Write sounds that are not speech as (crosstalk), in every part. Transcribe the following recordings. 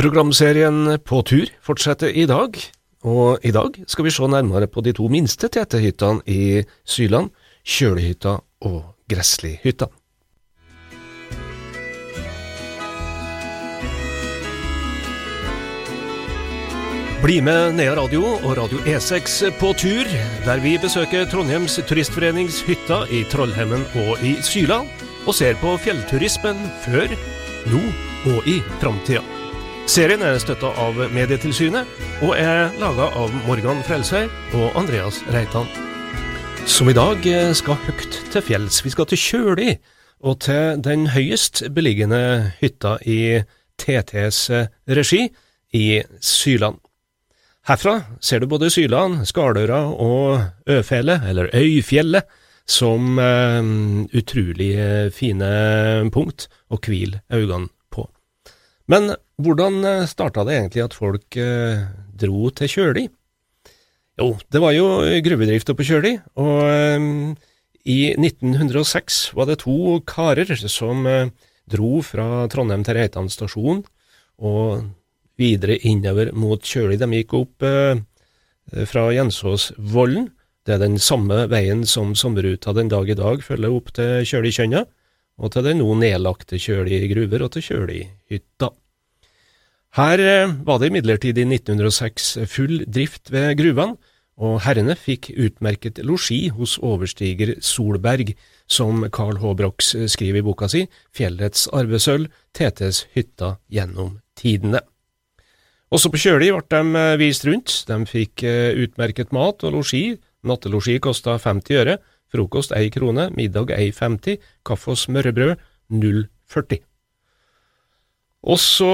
Programserien På tur fortsetter i dag, og i dag skal vi se nærmere på de to minste tetehyttene i Syland, Kjølehytta og Gresslihytta. Bli med Nea Radio og Radio E6 på tur, der vi besøker Trondheims Turistforenings hytta i Trollhemmen og i Syland, og ser på fjellturismen før, nå og i framtida. Serien er støtta av Medietilsynet og er laga av Morgan Frelsøy og Andreas Reitan. Som i dag skal høyt til fjells. Vi skal til Kjøli, og til den høyest beliggende hytta i TTs regi i Syland. Herfra ser du både Syland, Skardøra og Øfjellet, eller Øyfjellet, som eh, utrolig fine punkt å hvile øynene på. Men hvordan starta det egentlig at folk uh, dro til Kjøli? Jo, det var jo gruvedrifta på Kjøli, og um, i 1906 var det to karer som dro fra Trondheim til Reitan stasjon, og videre innover mot Kjøli. De gikk opp eh, fra Jensåsvollen. Det er den samme veien som sommerruta den dag i dag følger opp til Kjølikjønna, og til den nå nedlagte Kjøli gruver og til Kjølihytta. Her eh, var det imidlertid i 1906 full drift ved gruvene, og herrene fikk utmerket losji hos overstiger Solberg, som Carl H. Brox skriver i boka si Fjellets arvesølv, TTs hytta gjennom tidene. Også på Kjøli ble de vist rundt. De fikk utmerket mat og losji. Nattelosji kosta 50 øre, frokost ei krone, middag ei 50, kaffe og smørrebrød 0,40. Og så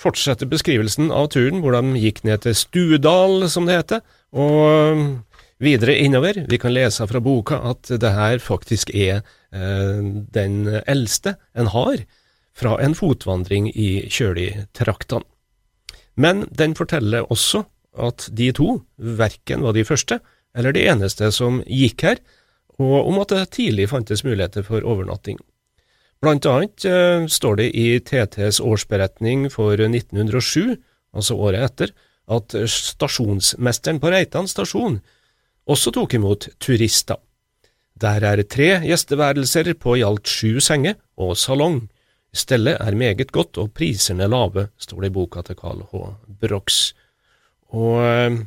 fortsetter beskrivelsen av turen, hvor de gikk ned til Stuedal, som det heter, og videre innover. Vi kan lese fra boka at det her faktisk er eh, den eldste en har fra en fotvandring i Kjøli-traktene. Men den forteller også at de to verken var de første eller de eneste som gikk her, og om at det tidlig fantes muligheter for overnatting. Blant annet eh, står det i TTs årsberetning for 1907, altså året etter, at stasjonsmesteren på Reitan stasjon også tok imot turister. Der er tre gjesteværelser på i alt sju senger og salong. Stellet er meget godt og prisene lave, står det i boka til Carl H. Brox. Og øh,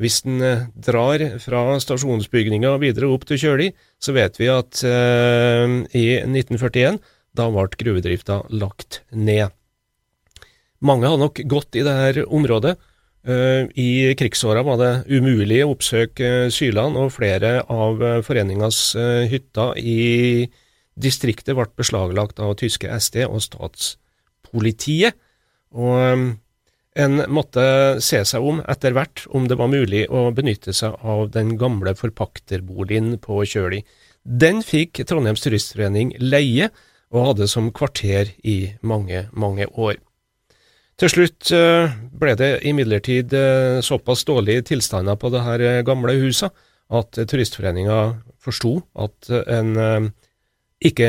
hvis en øh, drar fra stasjonsbygninga videre opp til Kjøli, så vet vi at eh, i 1941, da ble gruvedrifta lagt ned. Mange har nok gått i dette området. I krigsåra var det umulig å oppsøke Syland, og flere av foreningas hytter i Distriktet ble beslaglagt av tyske SD og statspolitiet, og en måtte se seg om etter hvert om det var mulig å benytte seg av den gamle forpakterboligen på Kjøli. Den fikk Trondheims Turistforening leie, og hadde som kvarter i mange, mange år. Til slutt uh, ble det imidlertid uh, såpass dårlige tilstander på det her uh, gamle huset at Turistforeninga forsto at en ikke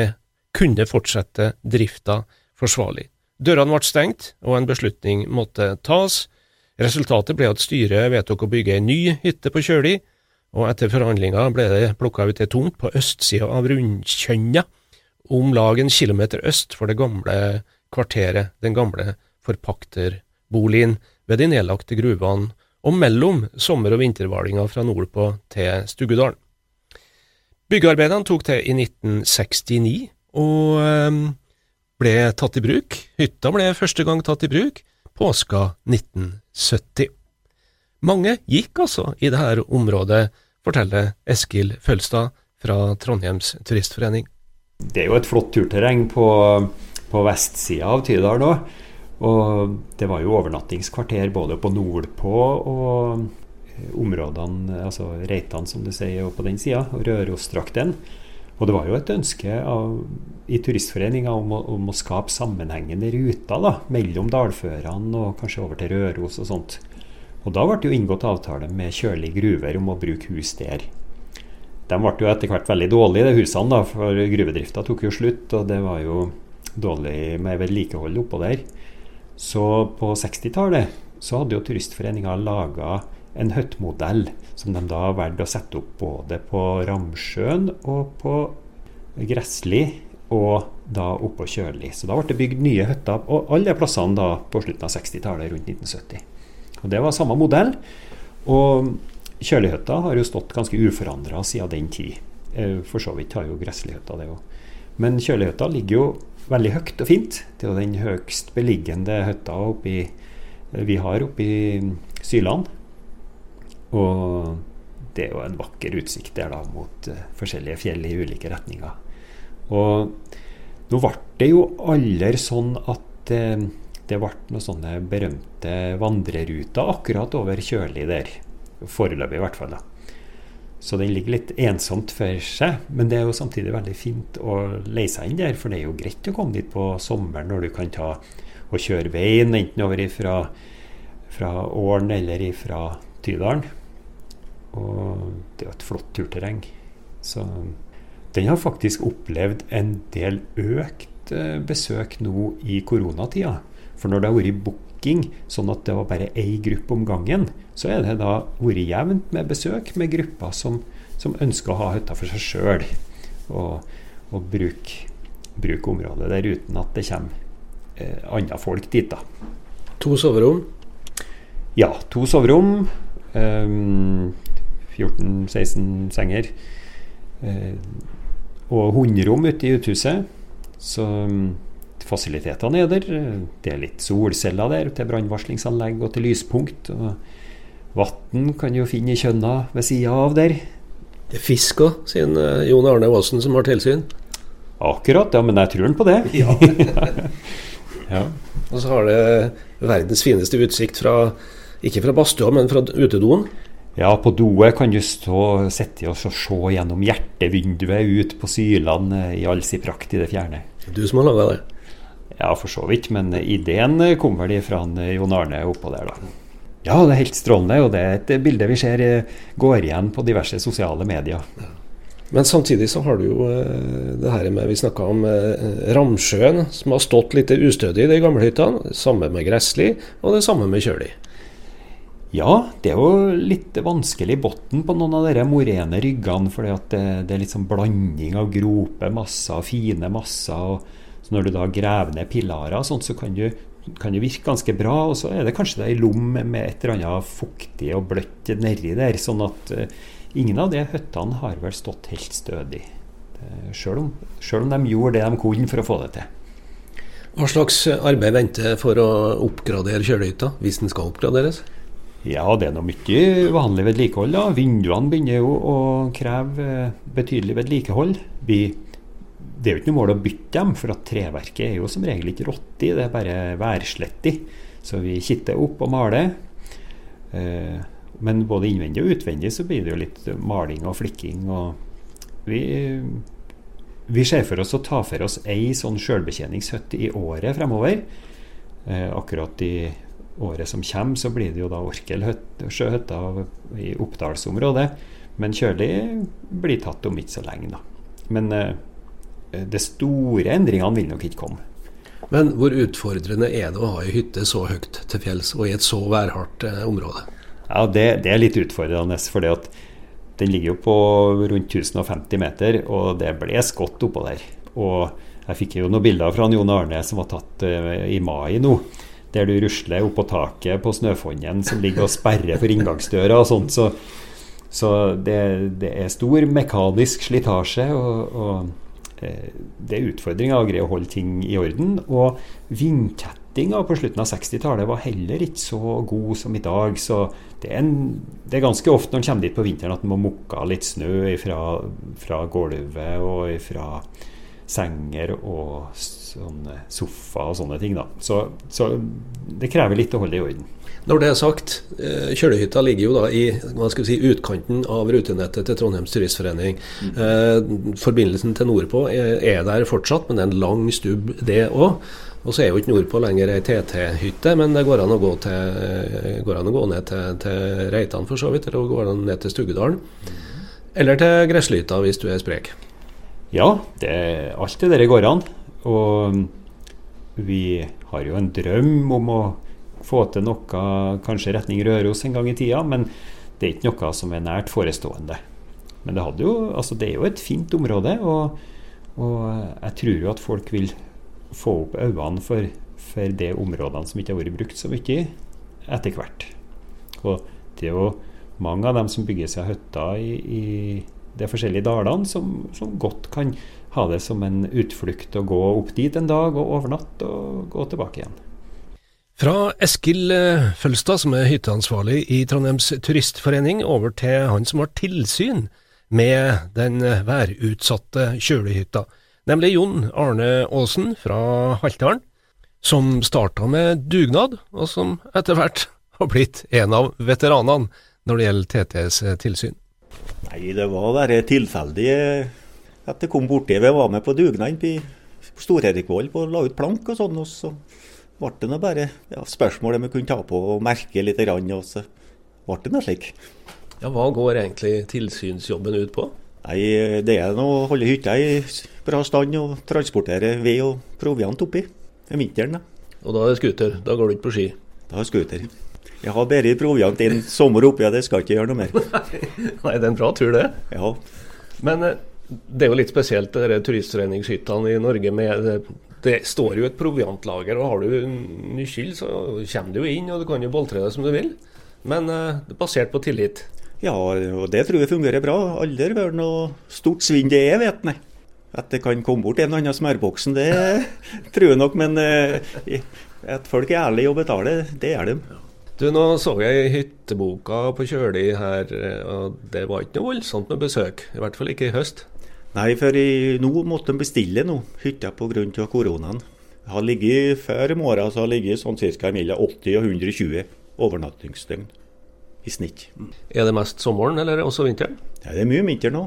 kunne fortsette drifta forsvarlig. Dørene ble stengt, og en beslutning måtte tas. Resultatet ble at styret vedtok å bygge en ny hytte på Kjøli, og etter forhandlinger ble det plukka ut ei tomt på østsida av Rundkjønna, om lag en kilometer øst for det gamle kvarteret, den gamle forpakterboligen ved de nedlagte gruvene, og mellom sommer- og vinterhvalinga fra nordpå til Stuggedalen. Byggearbeidene tok til i 1969, og ehm, ble tatt i bruk. Hytta ble første gang tatt i bruk påska 1970. Mange gikk altså i dette området, forteller Eskil Følstad fra Trondheims Turistforening. Det er jo et flott turterreng på, på vestsida av Tydal nå. Og det var jo overnattingskvarter både på nordpå og områdene, altså Reitan som du sier, og på den sida, og Rørosdrakten. Og det var jo et ønske av, i Turistforeninga om, om, å skape sammenhengende ruter da, mellom dalførene og kanskje over til Røros og sånt. Og da ble det jo inngått avtale med Kjøli gruver om å bruke hus der. De ble jo etter hvert veldig dårlige, de husene, da, for gruvedrifta tok jo slutt, og det var jo dårlig med vedlikehold oppå der. Så på 60-tallet så hadde jo Turistforeninga laga en høttmodell som de da valgte å sette opp både på Ramsjøen og på Gressli og da oppå Kjøli. Så da ble det bygd nye hytter og alle plassene da på slutten av 60-tallet, rundt 1970. Og Det var samme modell. Og Kjølihytta har jo stått ganske uforandra siden den tid. Eh, for så vidt har jo Gresslihytta det òg. Men Kjølihytta ligger jo veldig høyt og fint. Det er jo den høyest beliggende hytta eh, vi har oppe i Syland. Og det er jo en vakker utsikt der da mot uh, forskjellige fjell i ulike retninger. Og nå ble det jo aldri sånn at eh, det ble noen sånne berømte vandreruter akkurat over Kjøli der. Foreløpig, i hvert fall. da. Så den ligger litt ensomt for seg, men det er jo samtidig veldig fint å leie seg inn der. For det er jo greit å komme dit på sommeren når du kan ta og kjøre veien, enten over ifra, fra Åren eller ifra Tydalen. Og det er jo et flott turterreng. Så den har faktisk opplevd en del økt eh, besøk nå i koronatida. For når det har vært booking, sånn at det var bare én gruppe om gangen, så er det da vært jevnt med besøk med grupper som, som ønsker å ha hytta for seg sjøl. Og, og bruke, bruk området der uten at det kommer eh, andre folk dit. da. To soverom? Ja, to soverom. Eh, 14-16 senger. Eh, og hundrom ute i uthuset. Så um, fasilitetene er der. Det er litt solceller der til brannvarslingsanlegg og til lyspunkt. og Vann kan du finne i kjønna ved sida av der. Det er fisk òg, sier eh, Jon Arne Aasen som har tilsyn. Akkurat, ja, men jeg tror han på det. Ja. (laughs) ja. Og så har det verdens fineste utsikt fra, ikke fra badstua, men fra utedoen. Ja, på doet kan du stå, sitte og se gjennom hjertevinduet ut på Syland eh, i all sin prakt i det fjerne. Du som har laga det? Ja, for så vidt. Men ideen kom vel fra Jon Arne oppå der, da. Ja, det er helt strålende. Og det er et bilde vi ser eh, går igjen på diverse sosiale medier. Men samtidig så har du jo eh, det her med Vi snakka om Ramsjøen, som har stått litt ustødig i de gamle hyttene. Samme med Gressli, og det samme med Kjøli. Ja, det er jo litt vanskelig i bunnen på noen av de morene ryggene. For det, det, er litt sånn blanding av grope masser, fine masser. og så Når du da graver ned pilarer, sånn, så kan du, kan det virke ganske bra. Og så er det kanskje ei lom med et eller annet fuktig og bløtt nedi der. Sånn at uh, ingen av de hyttene har vel stått helt stødig. Sjøl om, om de gjorde det de kunne for å få det til. Hva slags arbeid venter for å oppgradere kjølehytta, hvis den skal oppgraderes? Ja, det er noe mye vanlig vedlikehold. da. Vinduene begynner jo å kreve eh, betydelig vedlikehold. Vi, det er jo ikke noe mål å bytte dem, for at treverket er jo som regel ikke råttig, det er bare værslettig. Så vi kitter opp og maler. Eh, men både innvendig og utvendig så blir det jo litt maling og flikking. og vi, vi ser for oss å ta for oss ei sånn sjølbetjeningshytte i året fremover. Eh, akkurat i året som kommer, så blir det jo da Orkelsjøhytta i Oppdalsområdet. Men Kjøli blir tatt om ikke så lenge, da. Men eh, de store endringene vil nok ikke komme. Men hvor utfordrende er det å ha ei hytte så høyt til fjells og i et så værhardt eh, område? Ja, det, det, er litt utfordrende. For den ligger jo på rundt 1050 meter, og det ble skott oppå der. Og jeg fikk jo noen bilder fra Jon Arne som var tatt eh, i mai nå der du rusler opp på taket på snøfonnen som ligger og sperrer for inngangsdøra og sånt. Så, så det, det, er stor mekanisk slitasje. og, og eh, det er utfordringer å greie å holde ting i orden. Og vindtettinga på slutten av 60-tallet var heller ikke så god som i dag. Så det er, en, det er ganske ofte når en kommer dit på vinteren at en må mukke litt snø fra, fra gulvet og fra senger og sånne sofa og sånne ting. da. Så, så, det krever litt å holde det i orden. Når det er sagt, eh, kjølehytta ligger jo da i hva skal vi si, utkanten av rutenettet til Trondheims Turistforening. Mm. Eh, forbindelsen til nordpå er, er, der fortsatt, men det er en lang stubb, det òg. Og så er jo ikke nordpå lenger ei TT-hytte, men det går an å gå, til, går an å gå ned til, til Reitan for så vidt, eller går an ned til Stugedalen. Mm. Eller til Gresslyta hvis du er sprek. Ja, det, alt det der går an. Og vi har jo en drøm om å få til noe, kanskje retning Røros en gang i tida, men det er ikke noe som er nært forestående. Men det, jo, altså det er jo et fint område, og, og, jeg tror jo at folk vil få opp øynene for, for de områdene som ikke har vært brukt så mye etter hvert. Og det er jo mange av dem som bygger seg hytter i, i de forskjellige dalene, som, som, godt kan ha det som en utflukt å gå opp dit en dag og overnatte og gå tilbake igjen. Fra Eskil eh, Følstad, som er hytteansvarlig i Trondheims turistforening, over til han som har tilsyn med den værutsatte kjølehytta, nemlig Jon Arne Aasen fra Haltdalen, som starta med dugnad, og som etter hvert har blitt en av veteranene når det gjelder TTs tilsyn. Nei, det var bare tilfeldig at det kom borti. Vi var med på dugnad på Stor-Erikvoll på å la ut plank og sånn. og så ble det nå bare ja, spørsmålet vi kunne ta på og merke litt, og så ble det nå slik. Ja, Hva går egentlig tilsynsjobben ut på? Nei, Det er å holde hytta i bra stand og transportere ved og proviant oppi om vinteren. Da. Og da er det scooter? Da går du ikke på ski? Da er det scooter. Jeg har bare proviant en sommer oppi, og det skal ikke gjøre noe mer. (laughs) Nei, det er en bra tur, det. Ja. Men eh, det er jo litt spesielt, det turistforeningshyttene i Norge med det står jo et proviantlager, og har du nøkkel, så kommer du jo inn, og du kan jo boltre deg som du vil. Men uh, basert på tillit. Ja, og det tror jeg fungerer bra. Aldri vært noe stort svinn det er, vet jeg. At det kan komme bort en eller annen smørboksen, det (laughs) tror jeg nok. Men at folk er ærlige og betaler, det er de. Du, Nå så jeg hytteboka på Kjøli her, eh, og det var ikke noe voldsomt med besøk. I hvert fall ikke i høst. Nei, for i, nå måtte de bestille noe, hytta pga. koronaen. Har ligget, før i morgen så har ligget sånn ca. mellom 80 og 120 overnattingsdøgn i snitt. Er det mest sommeren eller også vinteren? Ja, det er mye vinter nå.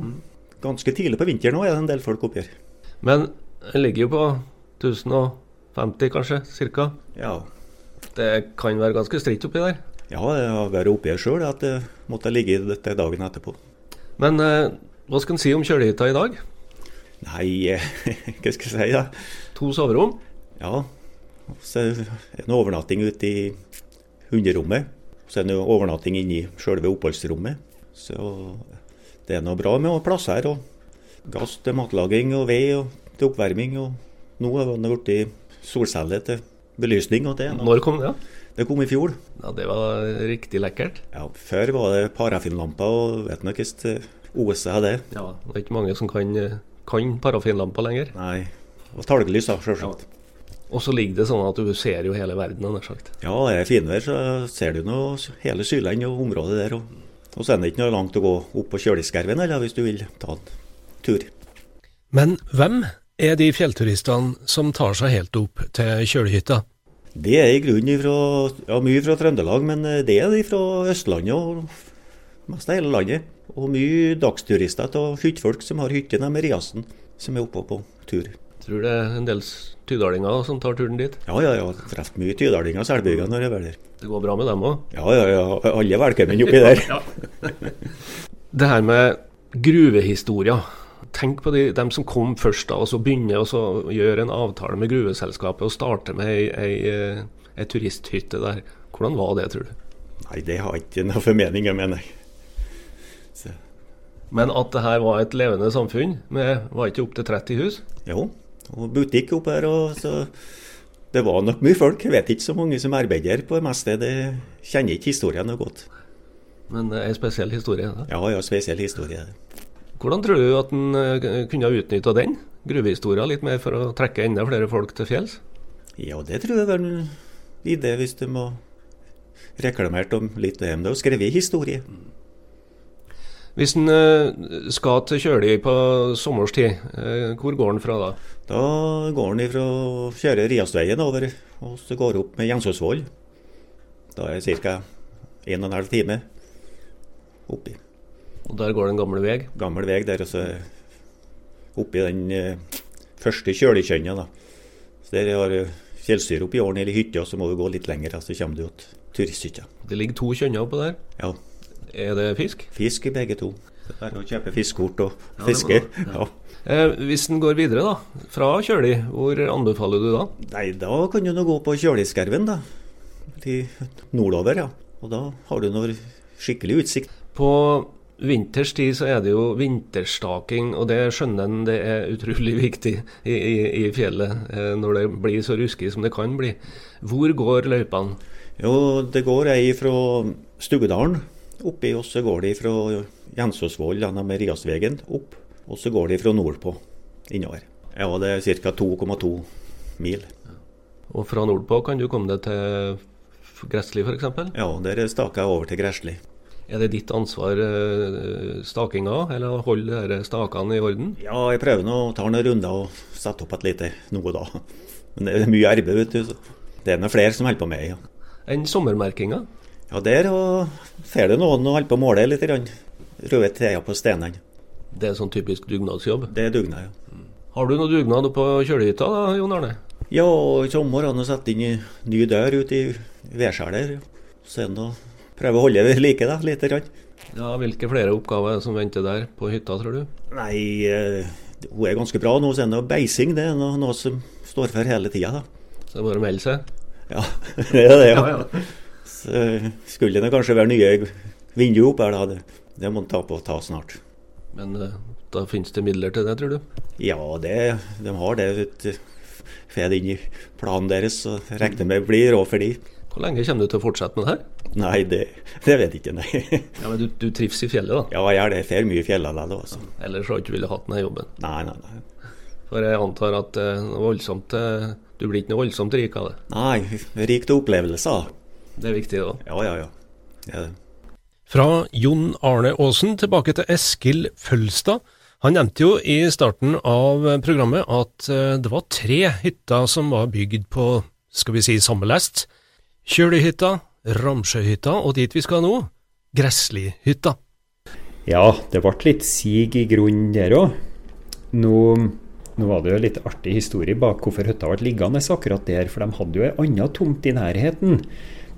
Ganske tidlig på vinteren nå er det en del folk oppi her. Men det ligger jo på 1050 kanskje, ca.? Ja. Det kan være ganske stritt oppi der? Ja, jeg har vært oppi her sjøl. At det måtte ligge dette dagen etterpå. Men eh, hva skal en si om kjølehytta i dag? Nei, (laughs) hva skal jeg si da? To soverom? Ja. Så er det en overnatting ute i hunderommet. Så er det en overnatting inne i selve oppholdsrommet. Så det er noe bra med plasser her. Og gass til matlaging og ved og til oppvarming. Og nå har det blitt solceller til belysning. Og det, Når kom det? Ja? Det kom i fjor. Ja, Det var riktig lekkert. Ja, Før var det parafinlamper og vet du hvordan OS er det. Ja, Det er ikke mange som kan, kan parafinlamper lenger. Nei. Og talglys, da, selvsagt. Ja. Og så ligger det sånn at du ser jo hele verden, nær sagt. Ja, det er finvær, så ser du nå hele Sydland og området der. Og, og, så er det ikke noe langt å gå opp på Kjøliskerven eller hvis du vil ta en tur. Men hvem er de fjellturistene som tar seg helt opp til kjølehytta? Det er i grunnen fra, ja, mye fra Trøndelag, men det er de fra Østlandet og mest av hele landet. Og mye dagsturister av hyttefolk som har hytte med Riasen, som er oppe på tur. Tror det er en del tydalinger som tar turen dit? Ja, ja, ja. Treffer mye tydalinger og selbygger når jeg er der. Det går bra med dem òg? Ja, ja, ja. Alle er velkommen oppi der. (laughs) det her med gruvehistorier. Tenk på de, dem som kom først, da, og så begynner å gjøre en avtale med gruveselskapet og starte med ei, ei, ei, ei turisthytte der. Hvordan var det, tror du? Nei, det har ikke noe formening, jeg mener. Men at det her var et levende samfunn, med var ikke opptil 30 hus? Jo, og butikk oppe her. og så Det var nok mye folk. Jeg vet ikke så mange som arbeider på det meste. Det kjenner ikke historien noe godt. Men det er en spesiell historie? Da. Ja, ja, spesiell historie. Hvordan tror du at en eh, kunne ha utnytta den gruvehistorien litt mer for å trekke enda flere folk til fjells? Ja, det tror jeg er en idé, hvis de må reklamert om litt det og skrevet historie. Hvis en uh, skal til Kjøli på sommerstid, uh, hvor går en fra da? Da går en fra å kjøre Riasveien over, og så går opp med Jensåsvoll. Da er det ca. 1 12 time oppi. Og der går den gamle veg? Gammel veg der, altså. så oppi den uh, første kjølekjønna, da. Så Der har du fjellstyret oppi åren eller hytta, så må du gå litt lenger, så kommer du til turisthytta. Det ligger to kjønner oppå der? Ja. Er det fisk? Fisk i begge to. Bare å kjøpe fiskekort og fiske. Ja, Eh, hvis en går videre, da, fra Kjøli, hvor anbefaler du da? Nei, da kan du nå gå på Kjøliskerven, da. Til nordover, ja. Og da har du noe skikkelig utsikt. På vinterstid så er det jo vinterstaking, og det skjønner en det er utrolig viktig i, i, i fjellet eh, når det blir så ruskig som det kan bli. Hvor går løypene? Jo, det går ei fra Stugedalen oppi, og så går det fra Jensåsvoll gjennom Riasvegen opp. Og så går det fra nordpå innover. Ja, det er ca. 2,2 mil. Og fra nordpå kan du komme deg til Gressli f.eks.? Ja, der staker jeg over til Gressli. Er det ditt ansvar eh, stakinga, eller holde stakene i orden? Ja, jeg prøver nå å ta noen runder og sette opp et lite noe da. Men det er mye arbeid, vet du. så Det er noen flere som holder på med, ja. Enn sommermerkinga? Ja, der får det noen å holde på å måle litt. Røde T-er på stenene. Det er sånn typisk dugnadsjobb. Det er dugnad, ja. Har du noe dugnad på kjølehytta da, Jon Arne? Ja, i sommer har jeg satt inn ny dør ute i vedskjæler. Så er det prøve å holde ved like, da, lite grann. Ja, Hvilke flere oppgaver er som venter der på hytta, tror du? Nei, eh, hun er ganske bra nå. Så er det beising. Det er noe, noe som står for hele tida, da. Så det er bare å melde seg? Ja, (laughs) det er det, ja. Så skulle det kanskje være nye vinduer opp her, da. Det, det må en ta på ta snart. Men eh, da finnes det midler til det, tror du? Ja, det, de har det. Fed. Det inn i planen deres, så regner med blir råd for de. Hvor lenge kommer du til å fortsette med det her? Nei, det, det vet jeg ikke, nei. Ja, Men du, du trives i fjellet, da? Ja, jeg gjør det. Jeg får mye i fjellet likevel. altså. Ellers har du ikke villet hatt denne jobben? Nei, nei, nei. For jeg antar at er voldsomt eh, Du blir ikke noe voldsomt rik av det? Nei, rik til opplevelser. Det er viktig, da. Ja, ja, ja. Det er det. Fra Jon Arne Aasen tilbake til Eskil Følstad. Han nevnte jo i starten av programmet at eh, det var tre hytter som var bygd på, skal vi si, samme lest. Kjølihytta, Ramsjøhytta og dit vi skal nå, Gresslihytta. Ja, det ble litt sig i grunnen der òg. Nå, nå var det jo litt artig historie bak hvorfor hytta ble liggende akkurat der, for de hadde jo ei anna tomt i nærheten.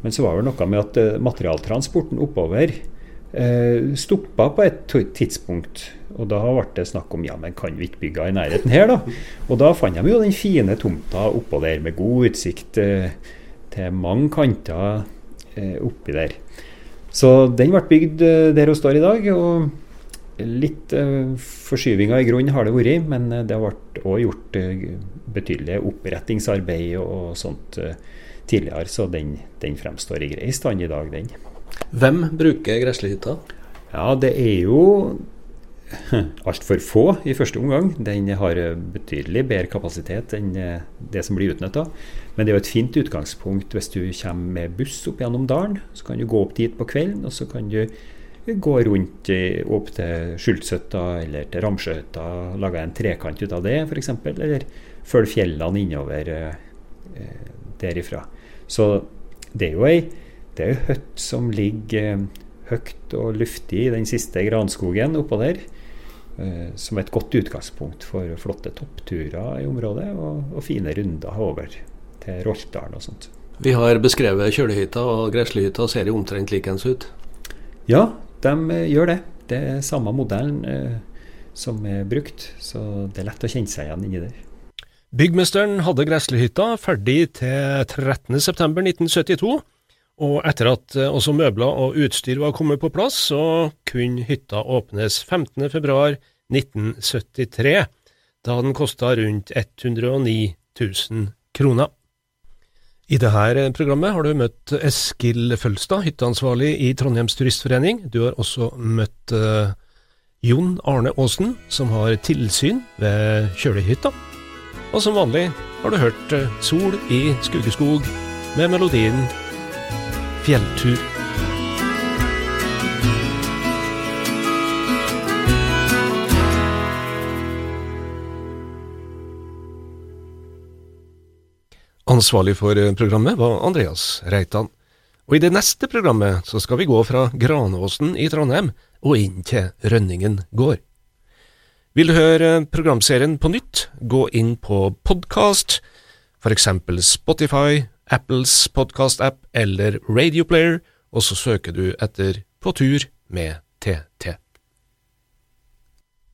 Men så var det noe med at eh, materialtransporten oppover eh, stoppa på et tidspunkt. Og da ble det snakk om ja, men kan vi ikke bygge i nærheten her, da? Og da fant de jo den fine tomta oppå der med god utsikt eh, til mange kanter eh, oppi der. Så den ble bygd eh, der hun står i dag. og Litt eh, forskyvinger i grunnen har det vært, men det ble òg gjort betydelig opprettingsarbeid og, sånt tidligere, så den, den fremstår i grei stand i dag, den. Hvem bruker Gresslehytta? Ja, det er jo (laughs) altfor få i første omgang. Den har betydelig bedre kapasitet enn eh, det som blir utnytta. Men det er jo et fint utgangspunkt hvis du kommer med buss opp gjennom dalen. Så kan du gå opp dit på kvelden, og så kan du gå rundt eh, opp til Skjultsøtta eller til Ramsjøhytta, lage en trekant ut av det f.eks., eller følge fjellene innover eh, derifra. Så det er jo ei det er jo som ligger eh, høyt og luftig i den siste granskogen oppå der. Eh, Som et godt utgangspunkt for flotte toppturer i området, og, og fine runder over til Roltdalen og sånt. Vi har beskrevet Kjølehytta, og gresslehytta ser jo omtrent likens ut. Ja, de eh, gjør det. Det er samme modellen eh, som er brukt, så det er lett å kjenne seg igjen inni der. Byggmesteren hadde gresslehytta ferdig til 13.9.1972, og etter at eh, også møbler og utstyr var kommet på plass, så kunne hytta åpnes 15.2.1973, da den kosta rundt 109 000 kroner. I dette programmet har du møtt Eskil Følstad, hytteansvarlig i Trondheims Turistforening. Du har også møtt uh, Jon Arne Aasen, som har tilsyn ved kjølehytta. Og som vanlig har du hørt eh, Sol i Skuggeskog med melodien Fjelltur. Ansvarlig for eh, programmet var Andreas Reitan. Og i det neste programmet så skal vi gå fra Granåsen i Trondheim og inn til Rønningen gård. Vil du høre programserien på nytt, gå inn på podkast, eksempel Spotify, Apples podkast-app eller Radioplayer, og så søker du etter På tur med TT.